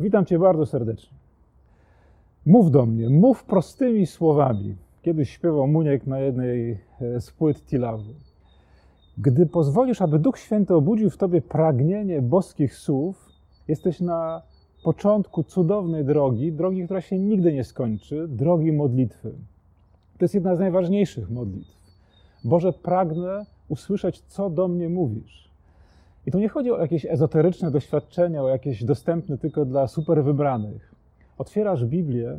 Witam Cię bardzo serdecznie. Mów do mnie, mów prostymi słowami. Kiedyś śpiewał Muniek na jednej e, z płyt Tilawu. Gdy pozwolisz, aby Duch Święty obudził w Tobie pragnienie boskich słów, jesteś na początku cudownej drogi, drogi, która się nigdy nie skończy, drogi modlitwy. To jest jedna z najważniejszych modlitw. Boże, pragnę usłyszeć, co do mnie mówisz. I tu nie chodzi o jakieś ezoteryczne doświadczenia, o jakieś dostępne tylko dla super wybranych. Otwierasz Biblię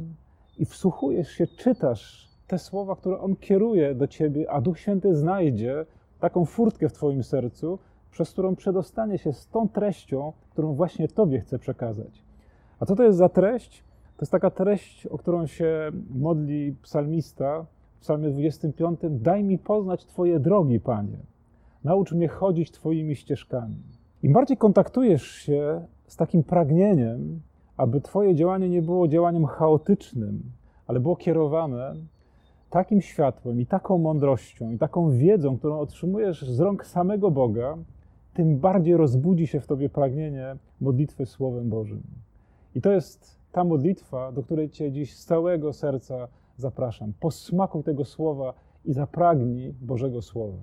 i wsłuchujesz się, czytasz te słowa, które On kieruje do ciebie, a Duch Święty znajdzie taką furtkę w Twoim sercu, przez którą przedostanie się z tą treścią, którą właśnie Tobie chce przekazać. A co to jest za treść? To jest taka treść, o którą się modli psalmista w psalmie 25. Daj mi poznać Twoje drogi, Panie. Naucz mnie chodzić Twoimi ścieżkami. Im bardziej kontaktujesz się z takim pragnieniem, aby Twoje działanie nie było działaniem chaotycznym, ale było kierowane takim światłem i taką mądrością i taką wiedzą, którą otrzymujesz z rąk samego Boga, tym bardziej rozbudzi się w Tobie pragnienie modlitwy Słowem Bożym. I to jest ta modlitwa, do której Cię dziś z całego serca zapraszam. Posmakuj tego słowa i zapragnij Bożego Słowa.